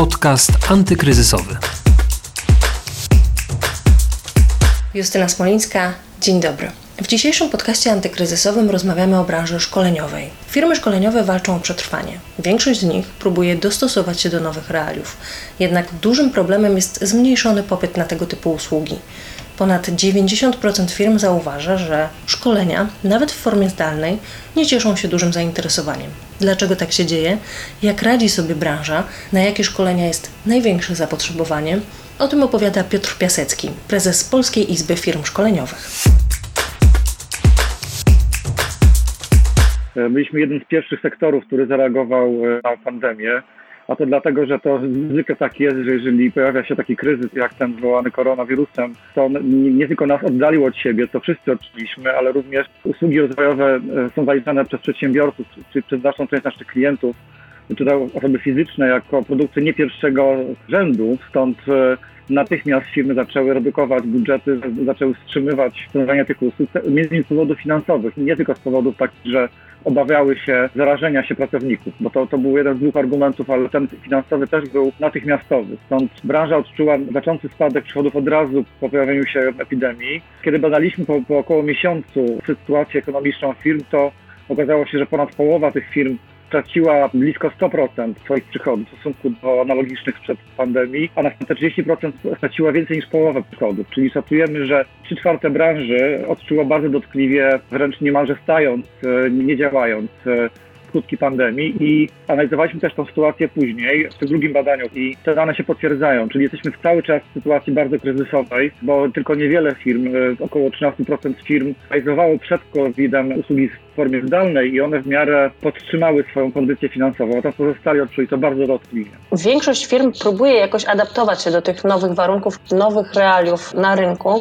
Podcast antykryzysowy. Justyna Smolińska, dzień dobry. W dzisiejszym podcaście antykryzysowym rozmawiamy o branży szkoleniowej. Firmy szkoleniowe walczą o przetrwanie. Większość z nich próbuje dostosować się do nowych realiów. Jednak dużym problemem jest zmniejszony popyt na tego typu usługi. Ponad 90% firm zauważa, że szkolenia, nawet w formie zdalnej, nie cieszą się dużym zainteresowaniem. Dlaczego tak się dzieje? Jak radzi sobie branża? Na jakie szkolenia jest największe zapotrzebowanie? O tym opowiada Piotr Piasecki, prezes Polskiej Izby Firm Szkoleniowych. Byliśmy jednym z pierwszych sektorów, który zareagował e, na pandemię. A to dlatego, że to zwykle tak jest, że jeżeli pojawia się taki kryzys jak ten wywołany koronawirusem, to nie, nie tylko nas oddalił od siebie, to wszyscy odczuliśmy, ale również usługi rozwojowe e, są zaliczane przez przedsiębiorców, czy przez znaczną część naszych klientów, czy osoby fizyczne jako produkty nie pierwszego rzędu, stąd e, natychmiast firmy zaczęły redukować budżety, zaczęły wstrzymywać wprowadzanie tych usług, między innymi z powodów finansowych, nie tylko z powodów takich, że obawiały się zarażenia się pracowników, bo to, to był jeden z dwóch argumentów, ale ten finansowy też był natychmiastowy. Stąd branża odczuła znaczący spadek przychodów od razu po pojawieniu się epidemii. Kiedy badaliśmy po, po około miesiącu sytuację ekonomiczną firm, to okazało się, że ponad połowa tych firm straciła blisko 100% swoich przychodów w stosunku do analogicznych sprzed pandemii, a następnie 30% straciła więcej niż połowę przychodów. Czyli szacujemy, że 3 czwarte branży odczuło bardzo dotkliwie, wręcz niemalże stając, e, nie działając e, skutki pandemii i analizowaliśmy też tą sytuację później w tym drugim badaniu i te dane się potwierdzają, czyli jesteśmy w cały czas w sytuacji bardzo kryzysowej, bo tylko niewiele firm, e, około 13% firm realizowało przed COVID-em usługi w formie zdalnej i one w miarę podtrzymały swoją kondycję finansową, a to pozostali odczuli to bardzo dotkliwie. Większość firm próbuje jakoś adaptować się do tych nowych warunków, nowych realiów na rynku.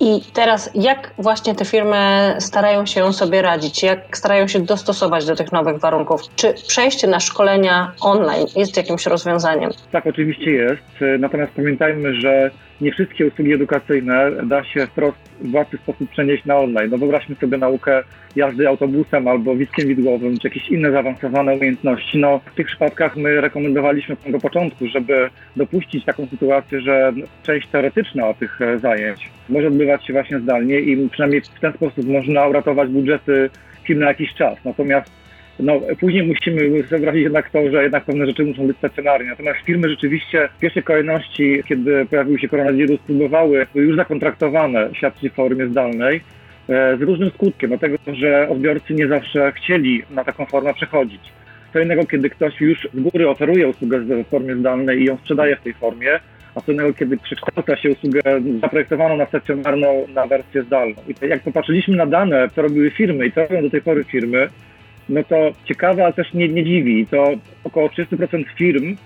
I teraz jak właśnie te firmy starają się sobie radzić? Jak starają się dostosować do tych nowych warunków? Czy przejście na szkolenia online jest jakimś rozwiązaniem? Tak, oczywiście jest. Natomiast pamiętajmy, że nie wszystkie usługi edukacyjne da się wprost w łatwy sposób przenieść na online. No wyobraźmy sobie naukę jazdy autobusem albo wizkiem widłowym, czy jakieś inne zaawansowane umiejętności. No w tych przypadkach my rekomendowaliśmy od samego początku, żeby dopuścić taką sytuację, że część teoretyczna tych e, zajęć może odbywać się właśnie zdalnie i przynajmniej w ten sposób można uratować budżety firm na jakiś czas. Natomiast no, później musimy zobaczyć jednak to, że jednak pewne rzeczy muszą być stacjonarnie. Natomiast firmy rzeczywiście w pierwszej kolejności, kiedy pojawił się koronawirus, próbowały już zakontraktowane świadczyć w formie zdalnej e, z różnym skutkiem, dlatego że odbiorcy nie zawsze chcieli na taką formę przechodzić. Co innego, kiedy ktoś już z góry oferuje usługę w formie zdalnej i ją sprzedaje w tej formie, a co innego, kiedy przekształca się usługę zaprojektowaną na stacjonarną na wersję zdalną. I jak popatrzyliśmy na dane, co robiły firmy i co robią do tej pory firmy, no to ciekawe, ale też nie, nie dziwi. To około 30% firm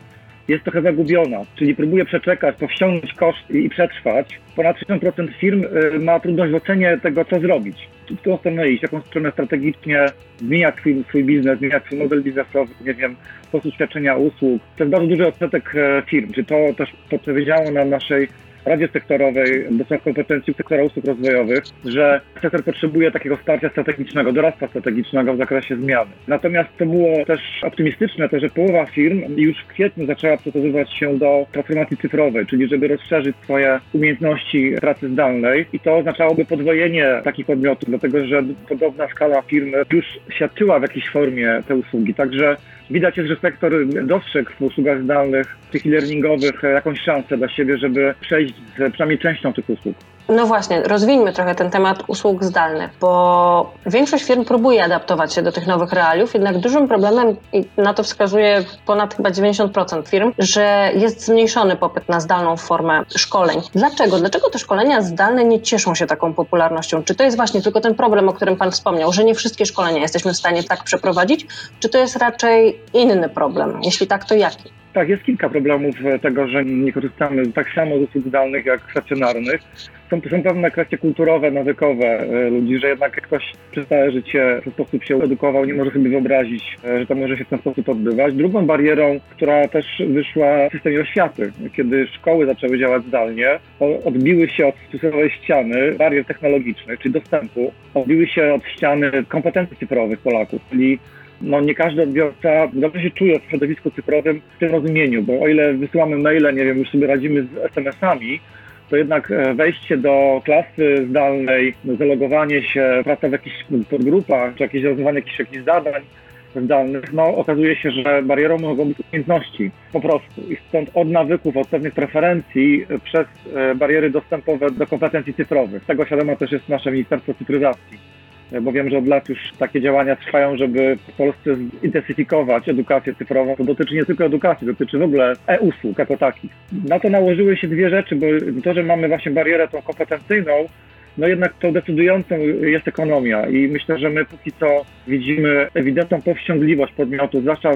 jest trochę zagubiona, czyli próbuje przeczekać, powściągnąć koszt i przetrwać. Ponad 60% firm y, ma trudność w ocenie tego, co zrobić. W którą stronę iść, jaką stronę strategicznie zmieniać swój, swój biznes, zmieniać swój model biznesowy, nie wiem, sposób świadczenia usług. To jest bardzo duży odsetek e, firm. Czy to też podpowiedziało nam naszej Radzie Sektorowej do spraw kompetencji sektora usług rozwojowych, że sektor potrzebuje takiego wsparcia strategicznego, doradztwa strategicznego w zakresie zmiany. Natomiast to było też optymistyczne, to że połowa firm już w kwietniu zaczęła przygotowywać się do transformacji cyfrowej, czyli żeby rozszerzyć swoje umiejętności pracy zdalnej i to oznaczałoby podwojenie takich podmiotów, dlatego że podobna skala firm już świadczyła w jakiejś formie te usługi. Także widać jest, że sektor dostrzegł w usługach zdalnych, tych e-learningowych jakąś szansę dla siebie, żeby przejść z przynajmniej częścią tych usług. No właśnie, rozwijmy trochę ten temat usług zdalnych, bo większość firm próbuje adaptować się do tych nowych realiów, jednak dużym problemem, i na to wskazuje ponad chyba 90% firm, że jest zmniejszony popyt na zdalną formę szkoleń. Dlaczego? Dlaczego te szkolenia zdalne nie cieszą się taką popularnością? Czy to jest właśnie tylko ten problem, o którym Pan wspomniał, że nie wszystkie szkolenia jesteśmy w stanie tak przeprowadzić, czy to jest raczej inny problem? Jeśli tak, to jaki? Tak, jest kilka problemów tego, że nie korzystamy tak samo z usług zdalnych jak stacjonarnych. Są, są pewne kwestie kulturowe, nawykowe e, ludzi, że jednak jak ktoś przez całe życie w ten sposób się edukował, nie może sobie wyobrazić, e, że to może się w ten sposób odbywać. Drugą barierą, która też wyszła w systemie oświaty, kiedy szkoły zaczęły działać zdalnie, odbiły się od stosowej ściany barier technologicznych, czyli dostępu, odbiły się od ściany kompetencji cyfrowych Polaków, czyli no nie każdy odbiorca dobrze się czuje w środowisku cyfrowym w tym rozumieniu, bo o ile wysyłamy maile, nie wiem, już sobie radzimy z SMS-ami, to jednak e, wejście do klasy zdalnej, zalogowanie się, praca w jakichś podgrupach, czy jakieś rozwiązywanie jakichś, jakichś zadań zdalnych, no okazuje się, że barierą mogą być umiejętności po prostu. I stąd od nawyków, od pewnych preferencji e, przez e, bariery dostępowe do kompetencji cyfrowych. Tego świadoma też jest nasze Ministerstwo Cyfryzacji bo wiem, że od lat już takie działania trwają, żeby w Polsce zintensyfikować edukację cyfrową. To dotyczy nie tylko edukacji, dotyczy w ogóle e-usług jako takich. Na to nałożyły się dwie rzeczy, bo to, że mamy właśnie barierę tą kompetencyjną, no jednak tą decydującą jest ekonomia i myślę, że my póki co widzimy ewidentną powściągliwość podmiotów, zwłaszcza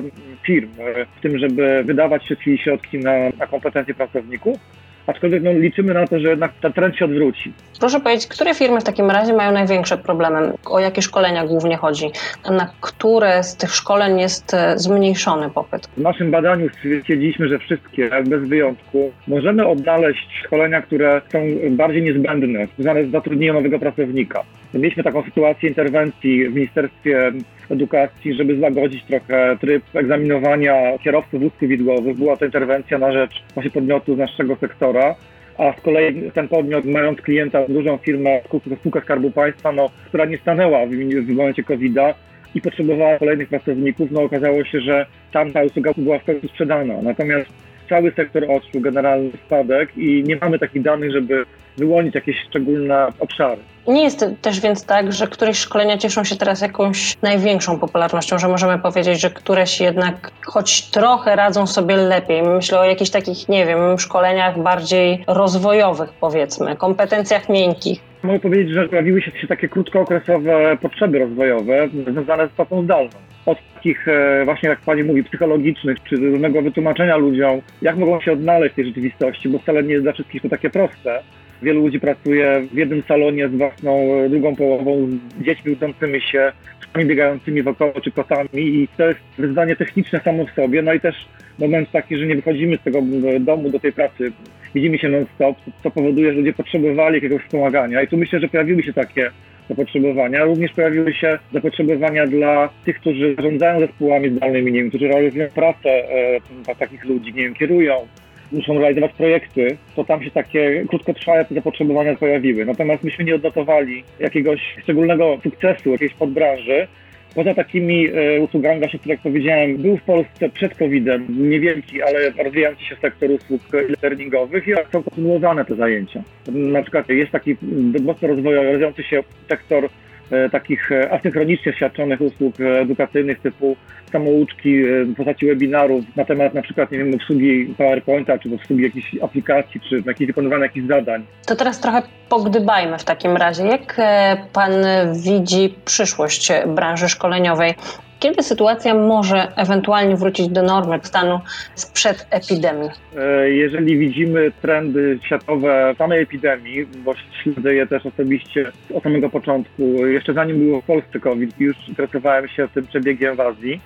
firm, w tym, żeby wydawać wszystkie środki na, na kompetencje pracowników, aczkolwiek no, liczymy na to, że jednak ten trend się odwróci. Proszę powiedzieć, które firmy w takim razie mają największe problemy? O jakie szkolenia głównie chodzi? Na które z tych szkoleń jest e, zmniejszony popyt? W naszym badaniu stwierdziliśmy, że wszystkie, bez wyjątku, możemy odnaleźć szkolenia, które są bardziej niezbędne, związane z zatrudnieniem nowego pracownika. Mieliśmy taką sytuację interwencji w Ministerstwie Edukacji, żeby złagodzić trochę tryb egzaminowania kierowców wózków widłowych. Była to interwencja na rzecz właśnie podmiotu z naszego sektora a z kolei ten podmiot, mając klienta, dużą firmę, spółkę Skarbu Państwa, no, która nie stanęła w, w momencie COVID-a i potrzebowała kolejnych pracowników, no okazało się, że tam ta usługa była w końcu sprzedana. Natomiast cały sektor odczuł generalny spadek i nie mamy takich danych, żeby wyłonić jakieś szczególne obszary. Nie jest też więc tak, że któreś szkolenia cieszą się teraz jakąś największą popularnością, że możemy powiedzieć, że któreś jednak choć trochę radzą sobie lepiej. Myślę o jakichś takich, nie wiem, szkoleniach bardziej rozwojowych, powiedzmy, kompetencjach miękkich. Mogę powiedzieć, że pojawiły się takie krótkookresowe potrzeby rozwojowe związane z pracą zdalną. Od takich e, właśnie, jak Pani mówi, psychologicznych, czy różnego wytłumaczenia ludziom, jak mogą się odnaleźć w tej rzeczywistości, bo wcale nie jest dla wszystkich to takie proste Wielu ludzi pracuje w jednym salonie z własną e, drugą połową, z dziećmi udzącymi się, psami biegającymi wokoło czy kotami i to jest wyzwanie techniczne samo w sobie. No i też moment taki, że nie wychodzimy z tego domu do tej pracy, widzimy się non-stop, co powoduje, że ludzie potrzebowali jakiegoś wspomagania. I tu myślę, że pojawiły się takie zapotrzebowania. Również pojawiły się zapotrzebowania dla tych, którzy zarządzają zespołami zdalnymi, nie wiem, którzy realizują pracę e, takich ludzi, nie wiem, kierują, muszą realizować projekty, to tam się takie krótkotrwałe zapotrzebowania pojawiły. Natomiast myśmy nie odnotowali jakiegoś szczególnego sukcesu jakiejś podbranży, Poza takimi e, usługami, właśnie, które jak powiedziałem, był w Polsce przed COVID-em niewielki, ale rozwijający się sektor usług e-learningowych i są kontynuowane te zajęcia. Na przykład jest taki mocno rozwijający się sektor takich e, asynchronicznie świadczonych usług edukacyjnych typu samouczki e, w postaci webinarów na temat na przykład, nie wiem, obsługi PowerPointa, czy obsługi jakiejś aplikacji, czy jakichś wykonywania jakichś zadań. To teraz trochę pogdybajmy w takim razie. Jak pan widzi przyszłość branży szkoleniowej? Kiedy sytuacja może ewentualnie wrócić do normy stanu sprzed epidemii? E, jeżeli widzimy trendy światowe samej epidemii, bo śledzę je też osobiście od samego początku, jeszcze zanim było w Polsce COVID, już interesowałem się tym przebiegiem w Azji.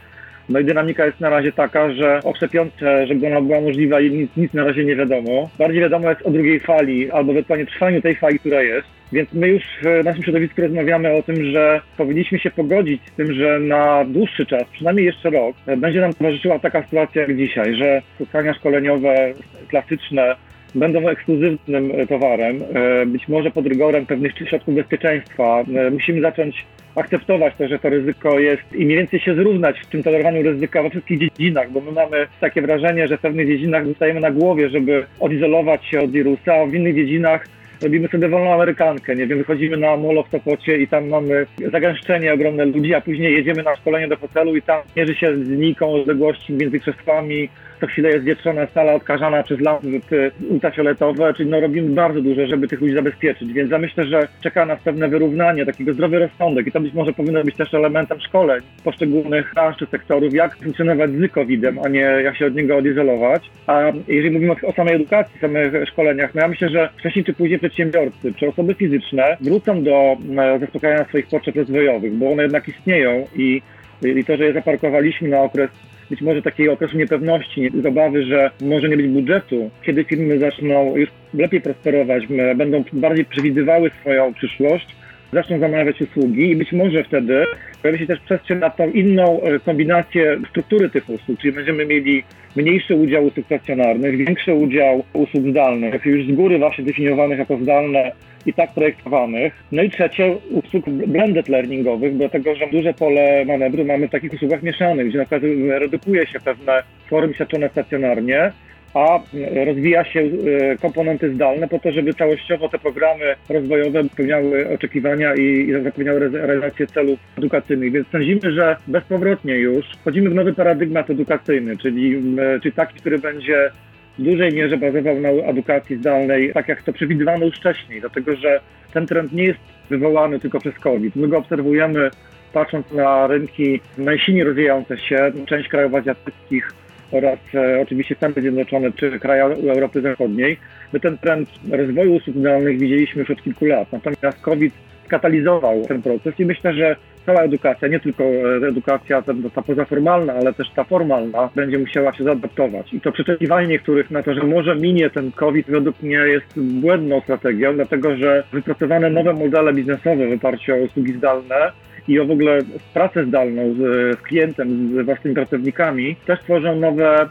No i dynamika jest na razie taka, że o szczepionce, żeby ona była możliwa, nic, nic na razie nie wiadomo. Bardziej wiadomo jest o drugiej fali, albo ewentualnie trwaniu tej fali, która jest. Więc my już w naszym środowisku rozmawiamy o tym, że powinniśmy się pogodzić z tym, że na dłuższy czas, przynajmniej jeszcze rok, będzie nam towarzyszyła taka sytuacja jak dzisiaj, że spotkania szkoleniowe klasyczne będą ekskluzywnym towarem, e, być może pod rygorem pewnych środków bezpieczeństwa. E, musimy zacząć akceptować to, że to ryzyko jest i mniej więcej się zrównać w tym tolerowaniu ryzyka we wszystkich dziedzinach, bo my mamy takie wrażenie, że w pewnych dziedzinach zostajemy na głowie, żeby odizolować się od wirusa, a w innych dziedzinach robimy sobie wolną amerykankę, nie? Wiem, wychodzimy na molo w Sopocie i tam mamy zagęszczenie ogromne ludzi, a później jedziemy na szkolenie do hotelu i tam mierzy się z linijką odległości między krzesłami, co chwilę jest wietrzona sala odkażana przez lampy ultrafioletowe, czyli no robimy bardzo dużo, żeby tych ludzi zabezpieczyć, więc ja myślę, że czeka nas pewne wyrównanie, takiego zdrowy rozsądek i to być może powinno być też elementem szkoleń poszczególnych branż czy sektorów, jak funkcjonować z COVID-em, a nie jak się od niego odizolować. A jeżeli mówimy o samej edukacji, samych szkoleniach, no ja myślę, że wcześniej czy później przedsiębiorcy czy osoby fizyczne wrócą do e, zaspokajania swoich potrzeb rozwojowych, bo one jednak istnieją i, i to, że je zaparkowaliśmy na okres być może takiej okresu niepewności, obawy, że może nie być budżetu, kiedy firmy zaczną już lepiej prosperować, będą bardziej przewidywały swoją przyszłość, zaczną zamawiać usługi i być może wtedy pojawi się też przestrzeń na tą inną e, kombinację struktury tych usług, czyli będziemy mieli mniejszy udział usług stacjonarnych, większy udział usług zdalnych, już z góry właśnie definiowanych jako zdalne i tak projektowanych. No i trzecie, usług blended learningowych, dlatego że duże pole manewru mamy w takich usługach mieszanych, gdzie na przykład redukuje się pewne formy świadczone stacjonarnie, a rozwija się e, komponenty zdalne po to, żeby całościowo te programy rozwojowe spełniały oczekiwania i zapewniały realizację celów edukacyjnych. Więc sądzimy, że bezpowrotnie już wchodzimy w nowy paradygmat edukacyjny, czyli, czyli taki, który będzie w dużej mierze bazował na edukacji zdalnej, tak jak to przewidywano już wcześniej, dlatego że ten trend nie jest wywołany tylko przez COVID. My go obserwujemy patrząc na rynki najsilniej rozwijające się, część krajów azjatyckich oraz e, oczywiście Stany Zjednoczone czy kraje Europy Zachodniej. My ten trend rozwoju usług zdalnych widzieliśmy już od kilku lat. Natomiast COVID skatalizował ten proces i myślę, że cała edukacja, nie tylko e, edukacja ta, ta pozaformalna, ale też ta formalna, będzie musiała się zaadaptować. I to przeczekiwanie niektórych na to, że może minie ten COVID, według mnie jest błędną strategią, dlatego że wypracowane nowe modele biznesowe w oparciu o usługi zdalne i o w ogóle pracę zdalną z, z klientem, z własnymi pracownikami, też tworzą nowe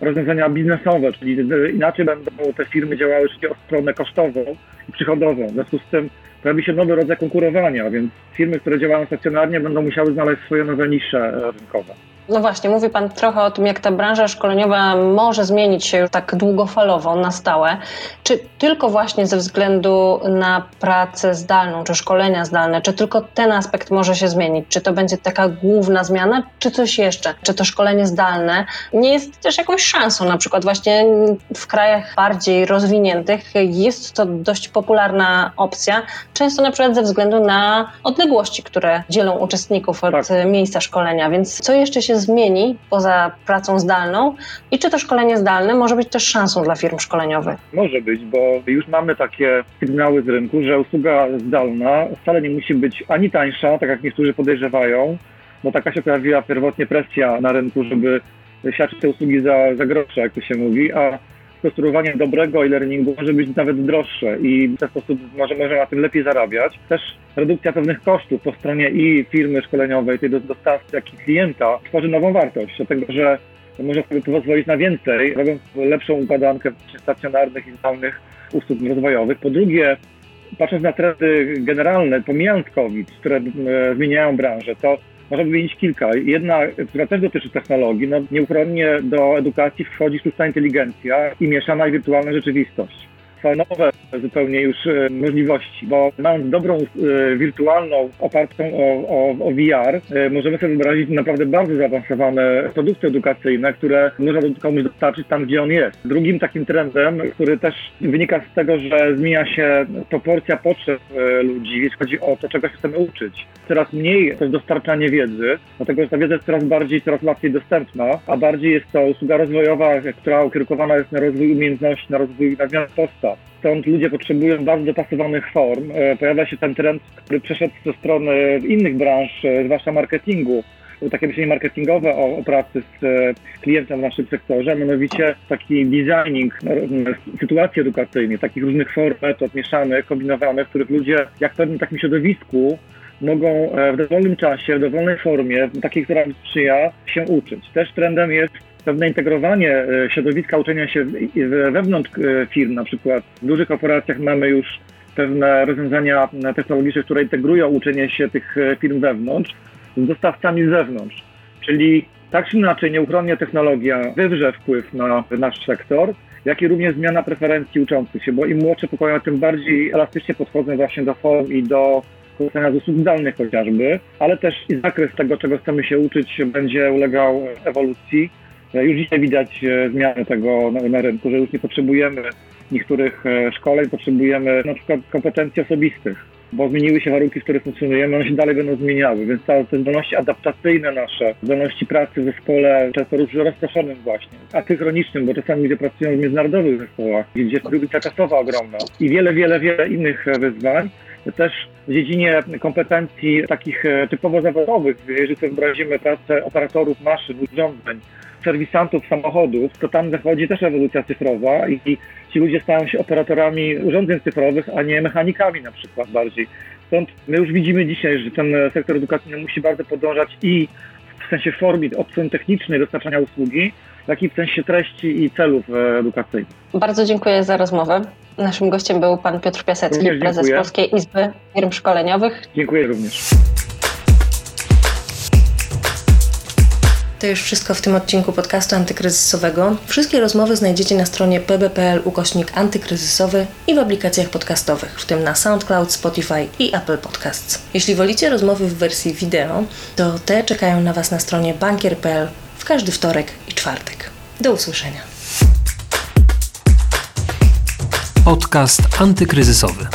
rozwiązania biznesowe, czyli inaczej będą te firmy działały, czyli o stronę kosztową i przychodową. W związku z tym pojawi się nowy rodzaj konkurowania, więc firmy, które działają stacjonarnie będą musiały znaleźć swoje nowe nisze rynkowe. No właśnie, mówi Pan trochę o tym, jak ta branża szkoleniowa może zmienić się już tak długofalowo, na stałe. Czy tylko właśnie ze względu na pracę zdalną, czy szkolenia zdalne, czy tylko ten aspekt może się zmienić? Czy to będzie taka główna zmiana, czy coś jeszcze? Czy to szkolenie zdalne nie jest też jakąś szansą? Na przykład właśnie w krajach bardziej rozwiniętych jest to dość popularna opcja, często na przykład ze względu na odległości, które dzielą uczestników od tak. miejsca szkolenia. Więc co jeszcze się zmieni poza pracą zdalną i czy to szkolenie zdalne może być też szansą dla firm szkoleniowych? Może być, bo już mamy takie sygnały z rynku, że usługa zdalna wcale nie musi być ani tańsza, tak jak niektórzy podejrzewają, bo taka się pojawiła pierwotnie presja na rynku, żeby świadczyć te usługi za, za grosze, jak to się mówi, a konstruowanie dobrego e-learningu może być nawet droższe i w ten sposób może, może na tym lepiej zarabiać. Też redukcja pewnych kosztów po stronie i firmy szkoleniowej, tej dostawcy, jak i klienta tworzy nową wartość, dlatego że może sobie pozwolić na więcej, robiąc lepszą układankę stacjonarnych i zdalnych usług rozwojowych. Po drugie, patrząc na trendy generalne, pomijając COVID, które e, zmieniają branżę, to można wymienić kilka. Jedna, która też dotyczy technologii, no nieuchronnie do edukacji wchodzi sztuczna inteligencja i mieszana i wirtualna rzeczywistość nowe zupełnie już e, możliwości, bo mając dobrą e, wirtualną, opartą o, o, o VR, e, możemy sobie wyobrazić naprawdę bardzo zaawansowane produkty edukacyjne, które można komuś dostarczyć tam, gdzie on jest. Drugim takim trendem, który też wynika z tego, że zmienia się proporcja potrzeb ludzi, jeśli chodzi o to, czego się chcemy uczyć. Coraz mniej to jest dostarczanie wiedzy, dlatego że ta wiedza jest coraz bardziej, coraz łatwiej dostępna, a bardziej jest to usługa rozwojowa, która ukierunkowana jest na rozwój umiejętności, na rozwój, na zmianę postaw stąd ludzie potrzebują bardzo dopasowanych form. E, pojawia się ten trend, który przeszedł ze strony innych branż, e, zwłaszcza marketingu, takie myślenie marketingowe o, o, pracy z e, klientem w naszym sektorze, mianowicie taki designing sytuacji edukacyjnej, takich różnych form, metod mieszanych, kombinowanych, w których ludzie jak w pewnym takim środowisku mogą w dowolnym czasie, w dowolnej formie, takiej, która sprzyja, się uczyć. Też trendem jest pewne integrowanie e, środowiska uczenia się wewnątrz e, firm, na przykład w dużych korporacjach mamy już pewne rozwiązania technologiczne, które integrują uczenie się tych e, firm wewnątrz z dostawcami z zewnątrz. Czyli tak czy inaczej nieuchronnie technologia wywrze wpływ na nasz sektor, jak i również zmiana preferencji uczących się, bo im młodsze pokoje, tym bardziej elastycznie podchodzą właśnie do form i do korzystania z usług zdalnych chociażby, ale też i zakres tego, czego chcemy się uczyć, będzie ulegał ewolucji. E, już dzisiaj widać e, zmiany tego na, na rynku, że już nie potrzebujemy niektórych e, szkoleń, potrzebujemy na przykład kompetencji osobistych, bo zmieniły się warunki, w których funkcjonujemy, one się dalej będą zmieniały, więc te zdolności adaptacyjne nasze, zdolności pracy w zespole, często rozproszonym właśnie, asynchronicznym, bo czasami ludzie pracują w międzynarodowych zespołach, gdzie jest czasowa ogromna i wiele, wiele, wiele innych wyzwań, też w dziedzinie kompetencji takich typowo zawodowych, jeżeli sobie wyobrazimy pracę operatorów maszyn, urządzeń, serwisantów samochodów, to tam zachodzi też ewolucja cyfrowa i ci ludzie stają się operatorami urządzeń cyfrowych, a nie mechanikami na przykład bardziej. Stąd my już widzimy dzisiaj, że ten e, sektor edukacyjny musi bardzo podążać i w sensie formie od strony technicznej dostarczania usługi, jak i w sensie treści i celów e, edukacyjnych. Bardzo dziękuję za rozmowę. Naszym gościem był pan Piotr Piasecki, prezes. Polskiej Izby Firm Szkoleniowych. Dziękuję również. To już wszystko w tym odcinku podcastu antykryzysowego. Wszystkie rozmowy znajdziecie na stronie pb.pl ukośnik antykryzysowy i w aplikacjach podcastowych, w tym na SoundCloud, Spotify i Apple Podcasts. Jeśli wolicie rozmowy w wersji wideo, to te czekają na Was na stronie bankier.pl w każdy wtorek czwartek. Do usłyszenia. Podcast antykryzysowy.